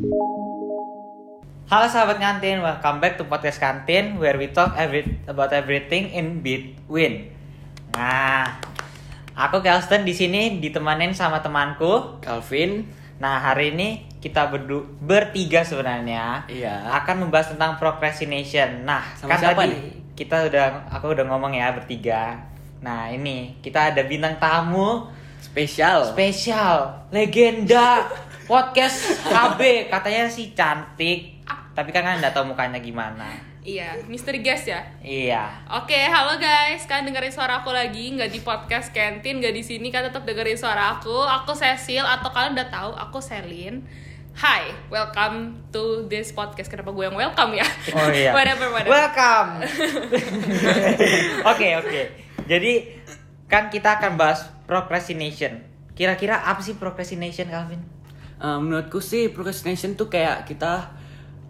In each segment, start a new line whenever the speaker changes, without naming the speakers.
Halo sahabat kantin, welcome back to podcast kantin where we talk every, about everything in between. Nah, aku Kelsten di sini ditemanin sama temanku.
Calvin.
Nah, hari ini kita berdu bertiga sebenarnya
Iya.
akan membahas tentang procrastination. Nah,
Sama
kan
siapa
tadi
nih?
kita udah aku udah ngomong ya bertiga. Nah, ini kita ada bintang tamu
Spesial.
spesial, legenda podcast KB. Katanya sih cantik, tapi kan kan nggak tahu mukanya gimana.
Iya, misteri guest ya.
Iya.
Oke, halo guys. Kalian dengerin suara aku lagi, nggak di podcast kantin, nggak di sini. Kalian tetap dengerin suara aku. Aku Cecil atau kalian udah tahu aku Selin. Hi, welcome to this podcast. Kenapa gue yang welcome ya?
Oh iya.
whatever, whatever.
Welcome. Oke oke. Jadi kan kita akan bahas procrastination. Kira-kira apa sih procrastination, Calvin?
Eh, menurutku sih procrastination tuh kayak kita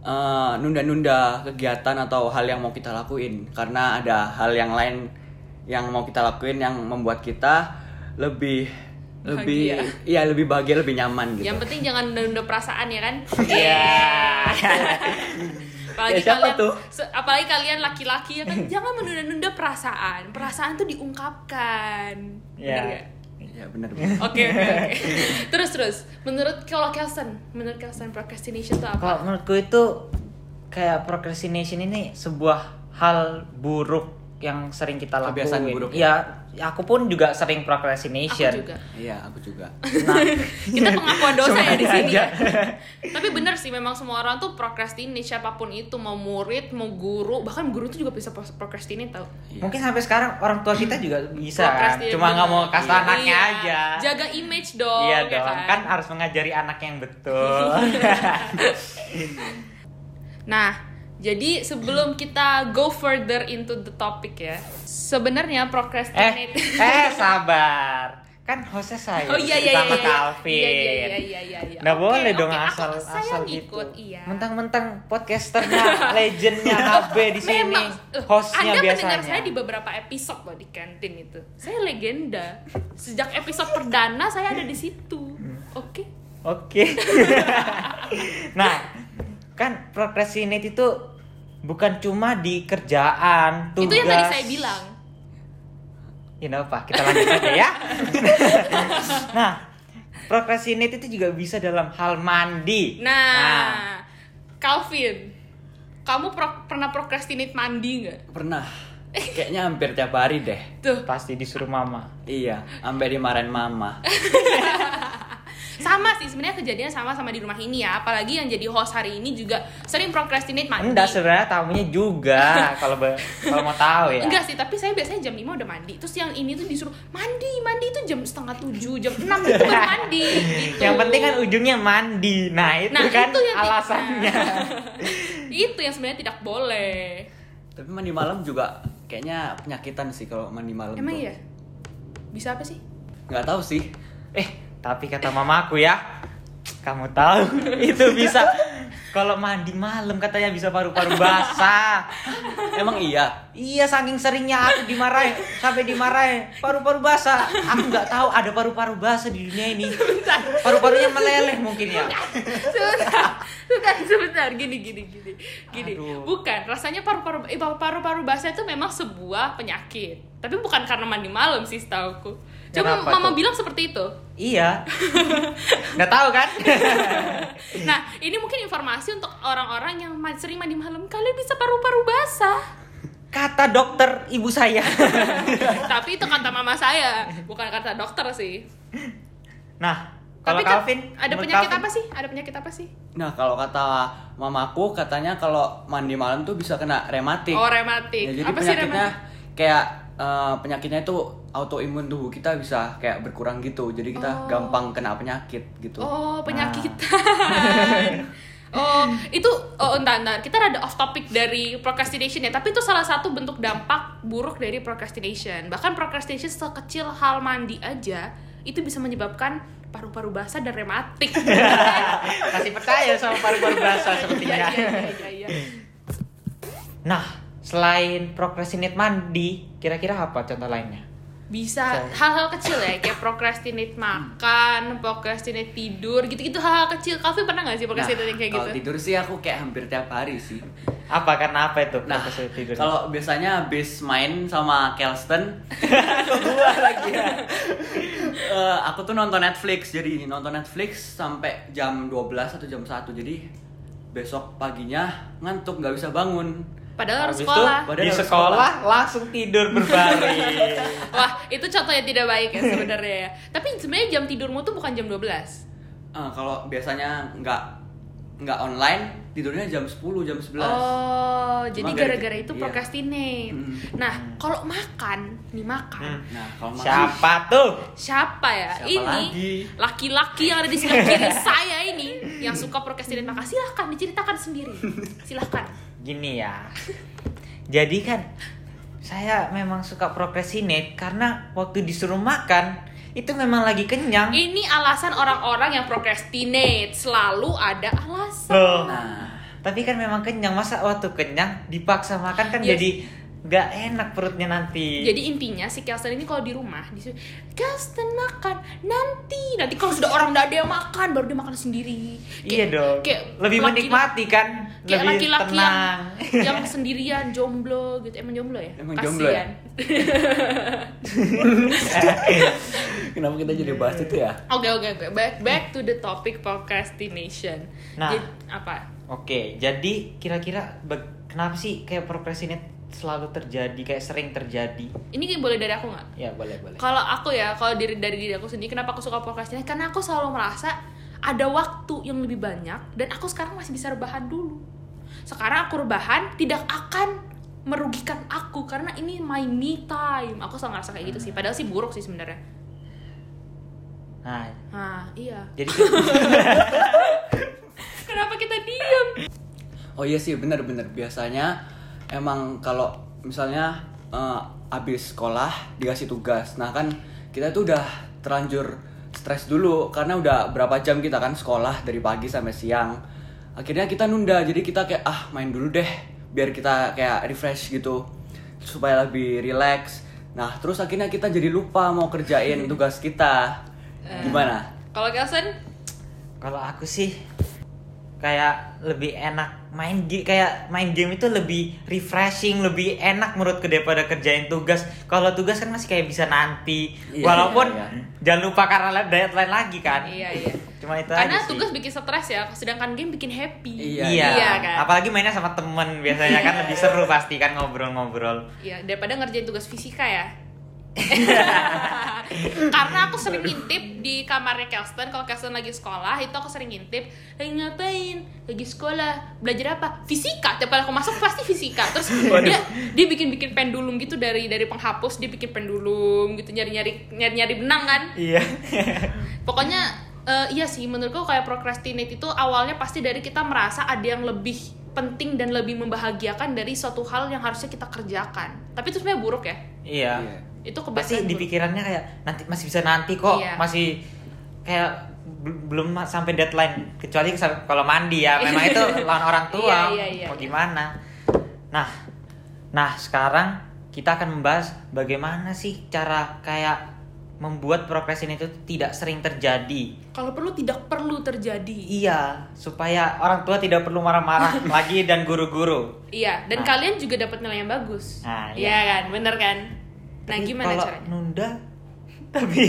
eh, nunda-nunda kegiatan atau hal yang mau kita lakuin karena ada hal yang lain yang mau kita lakuin yang membuat kita lebih lebih
Bahagia.
iya lebih bahagia lebih nyaman gitu.
Yang penting jangan nunda perasaan ya kan?
Iya.
apalagi
Ya, siapa
kalian
tuh?
apalagi kalian laki-laki ya kan jangan menunda-nunda perasaan. Perasaan tuh diungkapkan.
Iya.
Bener
Iya benar.
Oke oke oke. Terus terus, menurut kalau Kelsen, menurut Kelsen procrastination itu
Kalau
apa?
menurutku itu kayak procrastination ini sebuah hal buruk yang sering kita lakuin.
Kebiasaan buruk
Iya, aku pun juga sering procrastination.
Aku juga.
Iya, aku juga.
Nah,
Kita pengakuan dosa ya di sini.
aja.
ya. Tapi bener sih, memang semua orang tuh procrastinate siapa pun itu, mau murid, mau guru, bahkan guru tuh juga bisa pro- procrastinate tau.
Iya.
Mungkin sampai sekarang orang tua kita juga bisa kan. Cuma nggak mau kasih
Iya.
anaknya aja.
Jaga image dong.
iya
ya
dong, kan harus mengajari anak yang betul.
Nah, jadi sebelum kita go further into the topic ya, sebenarnya
eh,
procrastinate.
eh sabar. Kan hostnya saya
Oh iya iya iya.
sama
iya.
Calvin.
Iya iya iya iya iya. iya.
Nggak
Oke,
boleh dong
oke, aku-
asal
saya
asal gitu.
iya.
Mentang-mentang podcasternya, legendnya KB di sini,
Memang, eh,
hostnya
Anda
biasanya.
mendengar saya di beberapa episode loh di kantin itu. Saya legenda. Sejak episode perdana saya ada di situ.
Hmm.
Oke.
Oke. nah, kan procrastinate itu bukan cuma di kerjaan, tugas.
Itu yang tadi saya bilang.
Ya nggak apa, kita lanjut aja ya. nah, procrastinate itu juga bisa dalam hal mandi.
Nah, Calvin, kamu pro- pernah procrastinate mandi nggak?
Pernah. Kayaknya hampir tiap hari deh.
Tuh,
pasti disuruh mama.
Iya, sampai dimarahin mama.
sama sih sebenarnya kejadian sama sama di rumah ini ya. Apalagi yang jadi host hari ini juga sering procrastinate mandi.
Enggak sebenarnya tamunya juga kalau kalau mau tahu ya.
Enggak sih, tapi saya biasanya jam 5 udah mandi. Terus yang ini tuh disuruh mandi, mandi itu jam setengah tujuh, jam 6 itu baru mandi. Gitu.
Yang penting kan ujungnya mandi. Nah, itu
Nah,
kan
itu yang
alasannya.
itu yang sebenarnya tidak boleh.
Tapi mandi malam juga kayaknya penyakitan sih kalau mandi malam.
Emang
tuh.
iya? Bisa apa sih?
Nggak tahu sih.
Eh, tapi kata mamaku ya, kamu tahu itu bisa kalau mandi malam katanya bisa paru-paru basah.
Emang iya.
Iya, saking seringnya aku dimarahin sampai dimarahin paru-paru basah. Aku nggak tahu ada paru-paru basah di dunia ini. Paru-parunya meleleh mungkin ya.
sebentar, sebentar, sebentar, gini, gini, gini, gini.
Aduh.
Bukan, rasanya paru-paru, eh, paru-paru basah itu memang sebuah penyakit. Tapi bukan karena mandi malam sih, setauku. Coba
Kenapa
mama
tuh?
bilang seperti itu.
Iya. Nggak tahu kan?
Nah, ini mungkin informasi untuk orang-orang yang sering mandi malam. Kalian bisa paru-paru basah.
Kata dokter ibu saya.
Tapi itu kata mama saya, bukan kata dokter sih.
Nah, kalau
Tapi kan
Calvin
ada penyakit
Calvin-
apa sih? Ada penyakit apa sih?
Nah, kalau kata mamaku katanya kalau mandi malam tuh bisa kena rematik.
Oh, rematik.
Ya, jadi
apa sih
penyakitnya
rematik?
kayak eh, penyakitnya itu autoimun tubuh kita bisa kayak berkurang gitu. Jadi kita
Oh.
gampang kena penyakit gitu.
Oh,
Nah.
penyakitan. oh, itu oh entar entar. Kita rada off topic dari procrastination ya, tapi itu salah satu bentuk dampak buruk dari procrastination. Bahkan procrastination sekecil hal mandi aja itu bisa menyebabkan paru-paru basah dan rematik.
Masih percaya sama paru-paru basah
Iya,
sepertinya.
iya, iya, iya, iya.
Nah, selain procrastinate mandi, kira-kira apa contoh lainnya?
Bisa hal-hal kecil ya kayak procrastinate makan, procrastinate tidur, gitu-gitu hal-hal kecil. Kafe pernah gak sih procrastinate kayak
Nah, kalau
gitu?
tidur sih aku kayak hampir tiap hari sih.
Apa karena apa itu?
Nah,
tidur?
kalau biasanya habis main sama Kelston, gua lagi ya. Eh, aku tuh nonton Netflix, jadi nonton Netflix sampai jam 12 atau jam 1 Jadi besok paginya ngantuk nggak bisa bangun.
Padahal harus sekolah.
itu
Padahal
di sekolah langsung tidur berbaring.
Wah, itu contoh yang tidak baik ya sebenarnya ya. Tapi sebenarnya jam tidurmu tuh bukan jam 12.
Eh, kalau biasanya nggak nggak online, tidurnya jam 10, jam 11.
Oh, jadi
Cuma
gara-gara
gara-
itu
iya.
procrastinate.
Hmm.
Nah, kalau makan, nih makan.
Hmm.
Nah, kalau makan-
Siapa tuh?
Siapa ya?
Siapa
ini
lagi?
laki-laki yang ada di sebelah kiri saya ini yang suka procrastinate maka silahkan diceritakan sendiri. Silahkan.
Gini ya. Jadi kan saya memang suka procrastinate karena waktu disuruh makan itu memang lagi kenyang.
Ini alasan orang-orang yang procrastinate selalu ada alasan.
Loh.
Nah,
Tapi kan memang kenyang masa waktu kenyang dipaksa makan kan
Yes.
jadi nggak enak perutnya nanti.
Jadi intinya si Kelsten ini kalau di rumah disuruh Kelsten makan nanti nanti kalau sudah orang udah ada yang makan baru dia makan sendiri.
iya dong. lebih
laki-
menikmati kan,
Kayak
lebih
laki-laki yang
tenang.
yang sendirian jomblo gitu emang jomblo ya?
Emang jomblo ya? Kenapa kita jadi bahas itu ya?
Oke oke oke back back to the topic procrastination.
Nah.
Jadi, apa?
Oke, jadi kira-kira kenapa sih kayak procrastinate selalu terjadi, kayak sering terjadi?
Ini kayak boleh dari aku nggak?
Ya boleh boleh.
Kalau aku ya, kalau dari dari diri aku sendiri, kenapa aku suka procrastinate? Karena aku selalu merasa ada waktu yang lebih banyak dan aku sekarang masih bisa rebahan dulu. Sekarang aku rebahan tidak akan merugikan aku karena ini my me time. Aku selalu ngerasa kayak gitu sih. Padahal sih buruk sih sebenarnya.
Nah,
Nah, iya.
jadi
Kenapa kita diam?
Oh iya sih bener-bener biasanya emang kalau misalnya eh, abis sekolah dikasih tugas, nah kan kita tuh udah terlanjur stres dulu karena udah berapa jam kita kan sekolah dari pagi sampai siang. Akhirnya kita nunda, jadi kita kayak ah main dulu deh biar kita kayak refresh gitu supaya lebih relax. Nah terus akhirnya kita jadi lupa mau kerjain tugas kita. Gimana?
Kalau Kelsen,
kalau aku sih kayak lebih enak main game kayak main game itu lebih refreshing lebih enak menurutku daripada kerjain tugas kalau tugas kan masih kayak bisa nanti
Iya,
walaupun
iya,
jangan lupa karena ada deadline lagi kan
iya iya.
cuma itu
Karena
aja sih.
tugas bikin stres ya, sedangkan game bikin happy.
Iya,
iya,
Iya kan?
apalagi mainnya sama temen biasanya kan lebih seru pasti kan ngobrol-ngobrol
Iya, daripada ngerjain tugas fisika ya. Karena aku sering ngintip di kamarnya Kelsten. Kalau Kelsten lagi sekolah itu aku sering ngintip lagi ngapain? Lagi sekolah. Belajar apa? Fisika. Tiap kali aku masuk pasti fisika. Terus dia dia bikin bikin pendulum gitu dari dari penghapus dia bikin pendulum gitu nyari nyari nyari nyari benang kan?
Iya.
Pokoknya eh, iya sih menurutku kayak procrastinate itu awalnya pasti dari kita merasa ada yang lebih penting dan lebih membahagiakan dari suatu hal yang harusnya kita kerjakan. Tapi itu sebenarnya buruk ya?
Iya.
Iya.
Itu
pasti di pikirannya kayak nanti masih bisa nanti kok
Iya.
masih kayak bel- belum sampai deadline. Kecuali kalau mandi ya memang itu lawan orang tua
Iya, iya, iya,
mau
iya.
gimana. Nah nah sekarang kita akan membahas bagaimana sih cara kayak membuat procrastinate itu tidak sering terjadi.
Kalau perlu tidak perlu terjadi.
Iya supaya orang tua tidak perlu marah-marah lagi dan guru-guru.
Iya dan
Nah.
kalian juga dapat nilai yang bagus.
Nah,
iya
iya.
kan? Bener kan nah
Tapi
gimana
kalau
caranya?
nunda tapi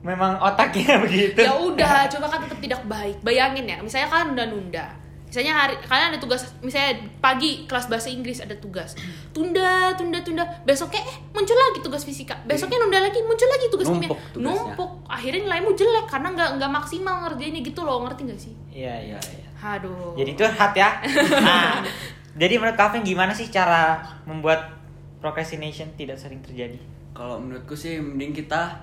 memang otaknya begitu.
Ya udah coba kan tetap tidak baik. Bayangin ya misalnya kalian udah nunda. Misalnya hari kalian ada tugas misalnya pagi kelas bahasa Inggris ada tugas. Tunda tunda tunda. Besoknya eh muncul lagi tugas fisika. Besoknya nunda lagi muncul lagi tugas kimia
Numpuk tugasnya.
numpuk. Akhirnya nilaimu jelek karena nggak nggak maksimal ngerjainnya gitu loh. Ngerti nggak sih?
Iya iya iya.
Aduh.
Jadi curhat ya. Nah, jadi menurut Kavin gimana sih cara membuat procrastination tidak sering terjadi?
Kalau menurutku sih mending kita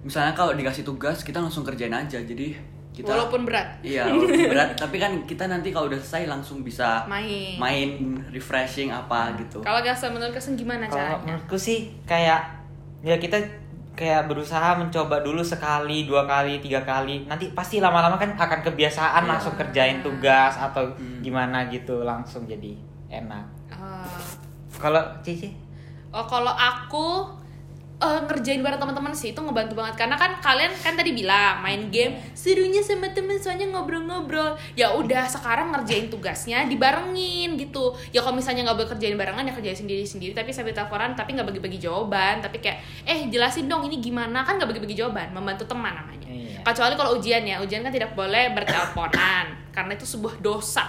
misalnya kalau dikasih tugas kita langsung kerjain aja. Jadi kita
walaupun berat
Iya, walaupun berat, tapi kan kita nanti kalau udah selesai langsung bisa
main
main refreshing apa gitu.
kalau Gasa menurut Kesen gimana
Kalau
caranya
menurutku sih kayak ya kita kayak berusaha mencoba dulu sekali, dua kali, tiga kali. Nanti pasti lama-lama kan akan kebiasaan
Iya.
langsung kerjain tugas atau
Hmm.
gimana gitu langsung jadi enak.
Ah.
Kalau Cici?
Oh kalau aku eh, ngerjain bareng teman-teman sih itu ngebantu banget karena kan kalian kan tadi bilang main game serunya sama temen soalnya ngobrol-ngobrol ya udah sekarang ngerjain tugasnya dibarengin gitu ya kalau misalnya nggak boleh kerjain barengan ya kerjain sendiri-sendiri tapi sambil teleponan tapi nggak bagi-bagi jawaban tapi kayak eh jelasin dong ini gimana kan nggak bagi-bagi jawaban membantu teman namanya
Iya.
kecuali kalau ujian ya ujian kan tidak boleh berteleponan karena itu sebuah dosa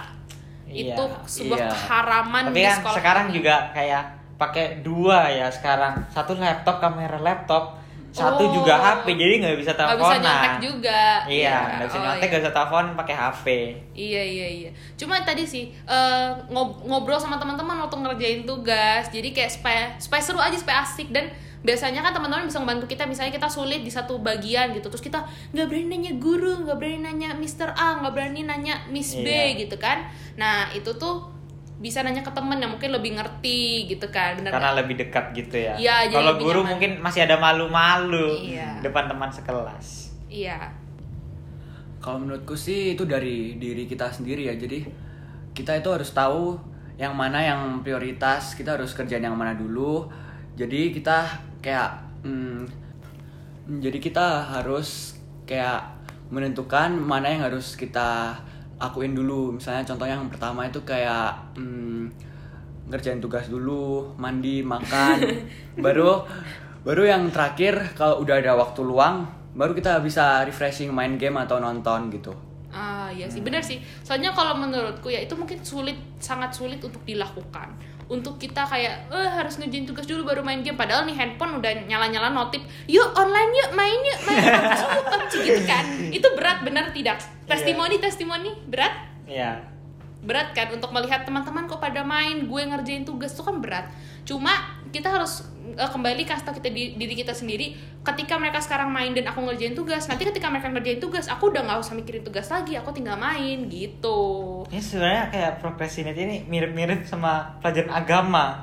Iya.
itu sebuah
Iya.
keharaman
Tapi
di
kan
sekolah
sekarang
ini.
juga kayak pakai dua ya sekarang. Satu laptop kamera laptop, satu
Oh.
juga HP jadi nggak bisa
nggak
teleponan.
bisa nyontek juga
Iya, nggak bisa
oh,
nyontek,
iya.
nggak bisa telepon pakai HP.
Iya iya iya. Cuma tadi sih ngob- ngobrol sama teman-teman waktu ngerjain tugas. Jadi kayak supaya supaya seru aja supaya asik dan biasanya kan teman-teman bisa membantu kita misalnya kita sulit di satu bagian gitu terus kita nggak berani nanya guru nggak berani nanya Mr. A nggak berani nanya Miss B
Iya.
gitu kan nah itu tuh bisa nanya ke temen yang mungkin lebih ngerti gitu kan bener
Karena
nggak?
lebih dekat gitu ya.
Jadi
Kalau guru
nyaman.
mungkin masih ada malu-malu
Iya.
depan teman sekelas.
iya
Kalau menurutku sih itu dari diri kita sendiri ya. Jadi kita itu harus tahu yang mana yang prioritas. Kita harus kerjaan yang mana dulu. Jadi kita kayak hmm, jadi kita harus kayak menentukan mana yang harus kita akuin dulu. Misalnya contohnya yang pertama itu kayak hmm, ngerjain tugas dulu, mandi, makan, baru baru yang terakhir kalau udah ada waktu luang, baru kita bisa refreshing main game atau nonton gitu.
Ah iya
Hmm.
sih benar sih. Soalnya kalau menurutku ya itu mungkin sulit sangat sulit untuk dilakukan. Untuk kita kayak eh harus ngerjain tugas dulu baru main game padahal nih handphone udah nyala-nyala notif. Yuk online yuk main yuk main PUBG gitu kan. Itu berat benar tidak? Testimoni testimoni berat?
Iya.
Berat kan untuk melihat teman-teman kok pada main gue ngerjain tugas itu kan berat cuma kita harus eh, kembali tau kita di- diri kita sendiri ketika mereka sekarang main dan aku ngerjain tugas nanti ketika mereka ngerjain tugas aku udah nggak usah mikirin tugas lagi aku tinggal main gitu
Ini sebenarnya kayak procrastinate ini mirip-mirip sama pelajaran agama.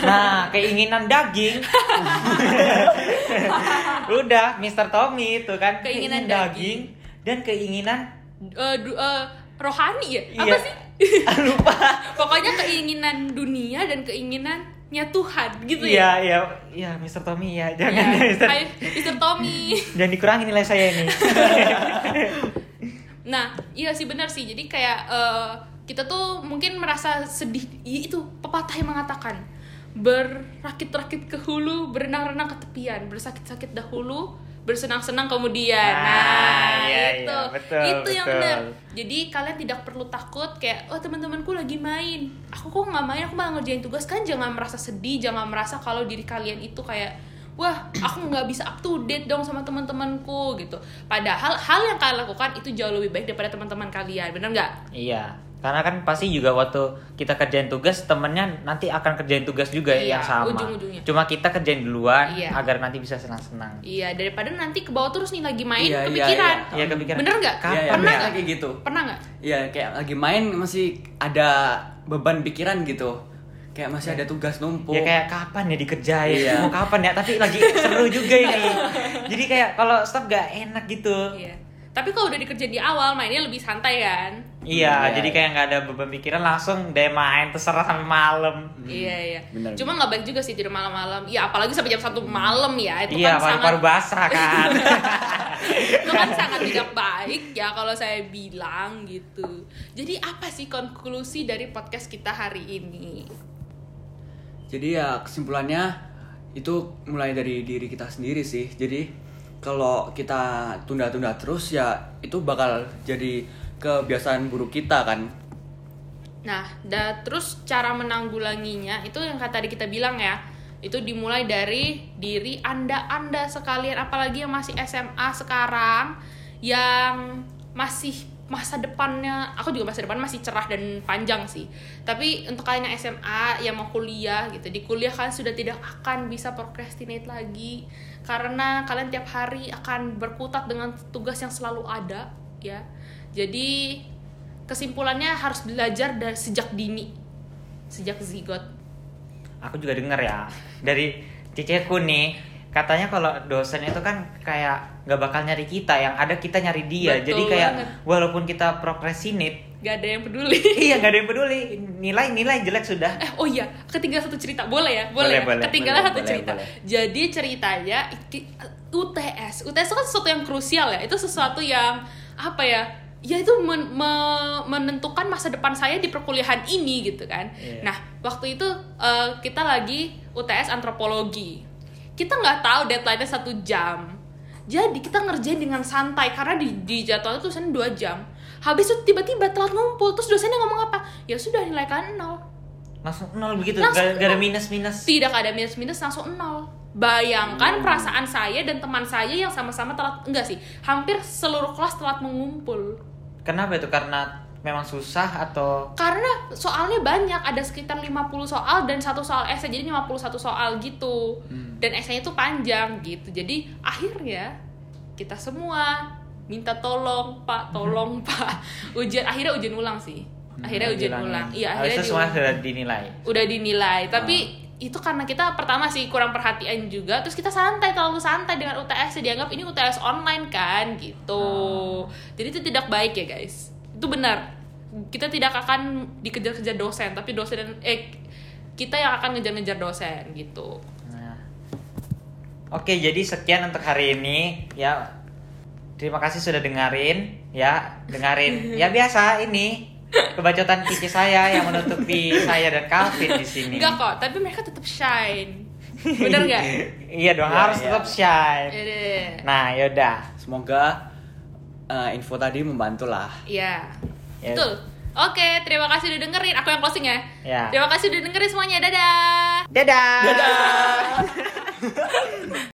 Nah, keinginan daging. Udah, Mr. Tommy itu kan
Keinginan
dan keinginan
du- eh, rohani ya
Iya.
apa sih
lupa.
pokoknya keinginan dunia dan keinginannya Tuhan gitu
Iya,
ya
iya, iya, Mr. Tommy ya. Jangan ya, Mr.
Hai, Mr. Tommy
Jangan dikurangi nilai saya ini.
Nah, iya sih benar sih. Jadi kayak eh, kita tuh mungkin merasa sedih. Iya, Itu pepatah yang mengatakan berakit-rakit ke hulu, berenang-renang ke tepian, bersakit-sakit dahulu, bersenang-senang kemudian.
Ah,
Nah,
iya,
itu.
iya, betul,
itu yang
betul.
benar. Jadi kalian tidak perlu takut kayak oh teman-temanku lagi main. Aku kok nggak main, aku malah ngerjain tugas kan jangan merasa sedih, jangan merasa kalau diri kalian itu kayak wah aku nggak bisa up to date dong sama teman-temanku gitu. Padahal hal yang kalian lakukan itu jauh lebih baik daripada teman-teman kalian, bener nggak?
Iya, karena kan pasti juga waktu kita kerjain tugas, temennya nanti akan kerjain tugas juga
Iya,
yang sama.
ujung-ujungnya.
Cuma kita kerjain duluan
Iya.
agar nanti bisa senang-senang.
Iya daripada nanti ke bawah terus nih lagi main
Iya, iya,
kepikiran.
iya.
Iya, kepikiran.
Bener nggak?
Kapan
Iya, iya,
Pernah nggak?
kayak gitu.
Pernah nggak?
Iya, kayak lagi main masih ada beban pikiran gitu. Kayak masih ada tugas numpuk.
Ya kayak kapan ya dikerjain,
Iya.
mau kapan ya, tapi lagi seru juga ini. Jadi kayak kalau stop gak enak gitu.
Iya. Tapi kalau udah dikerjain di awal mainnya lebih santai kan?
Iya,
Iya,
jadi
iya.
kayak nggak ada beban pikiran langsung deh main terserah sampai malam.
Iya iya.
benar.
Cuma nggak baik juga sih tidur malam-malam. Iya apalagi sampai jam satu malam ya. Itu
iya,
kan sangat
paru-paru basah kan.
itu kan sangat tidak baik ya kalau saya bilang gitu. Jadi apa sih konklusi dari podcast kita hari ini?
Jadi ya kesimpulannya itu mulai dari diri kita sendiri sih. Jadi kalau kita tunda-tunda terus ya itu bakal jadi kebiasaan buruk kita kan.
Nah, da, terus cara menanggulanginya itu yang kata tadi kita bilang ya, itu dimulai dari diri anda-anda sekalian, apalagi yang masih SMA sekarang, yang masih masa depannya, aku juga masa depan masih cerah dan panjang sih. Tapi untuk kalian yang SMA yang mau kuliah gitu, di kuliah kalian sudah tidak akan bisa procrastinate lagi karena kalian tiap hari akan berkutat dengan tugas yang selalu ada, ya. Jadi kesimpulannya harus belajar dari sejak dini sejak zigot
Aku juga denger ya dari ceceku nih katanya kalau dosen itu kan kayak nggak bakal nyari kita yang ada kita nyari dia
Betul
jadi kayak
banget.
walaupun kita procrastinate
Gak ada yang peduli.
iya nggak ada yang peduli nilai nilai jelek sudah
Eh, oh iya, ketinggalan satu cerita. Boleh ya? Boleh,
Boleh,
ya?
boleh,
Ketinggalan
boleh,
satu
boleh,
cerita.
boleh.
Jadi ceritanya UTS. UTS itu kan sesuatu yang krusial ya. Itu sesuatu yang apa ya? Ya itu men- me- menentukan masa depan saya di perkuliahan ini gitu kan.
Iya.
Nah, waktu itu eh, kita lagi UTS antropologi. Kita nggak tahu deadline-nya satu jam. Jadi kita ngerjain dengan santai karena di, di jadwalnya tulisannya dua jam. Habis itu tiba-tiba telat ngumpul, terus dosennya ngomong apa? Ya sudah nilai kalian nol.
Langsung nol begitu?
Langsung
gak, gak ada minus minus
tidak ada minus minus langsung nol. Bayangkan perasaan saya dan teman saya yang sama-sama telat. Enggak sih hampir seluruh kelas telat mengumpul.
Kenapa itu? Karena memang susah atau?
Karena soalnya banyak ada sekitar 50 soal dan satu soal esai jadi 51 soal gitu. Dan esainya itu panjang gitu. Jadi akhirnya kita semua minta tolong pak tolong pak. Ujian akhirnya ujian ulang sih. Akhirnya ujian
Bilangnya.
ulang. Iya akhirnya
semua sudah dinilai.
Udah dinilai. Tapi itu karena kita pertama sih kurang perhatian juga terus kita santai terlalu santai dengan UTS dianggap ini UTS online kan gitu. Jadi itu tidak baik ya guys. Itu benar kita tidak akan dikejar-kejar dosen tapi dosen dan eh kita yang akan ngejar-ngejar dosen gitu
Nah. Oke, jadi sekian untuk hari ini ya. Terima kasih sudah dengerin ya, dengerin. Ya biasa ini kebacotan kiki saya yang menutupi saya dan Calvin di sini.
enggak kok tapi mereka tetap shine bener nggak
iya dong,
Iya,
harus
iya.
tetap shine.
Ya deh.
Nah, yaudah.
Semoga eh, info tadi membantu lah.
Iya.
Ya.
Betul. Oke, terima kasih udah dengerin. Aku yang closing ya.
Ya.
Terima kasih udah dengerin semuanya. Dadah.
Dadah. Dadah.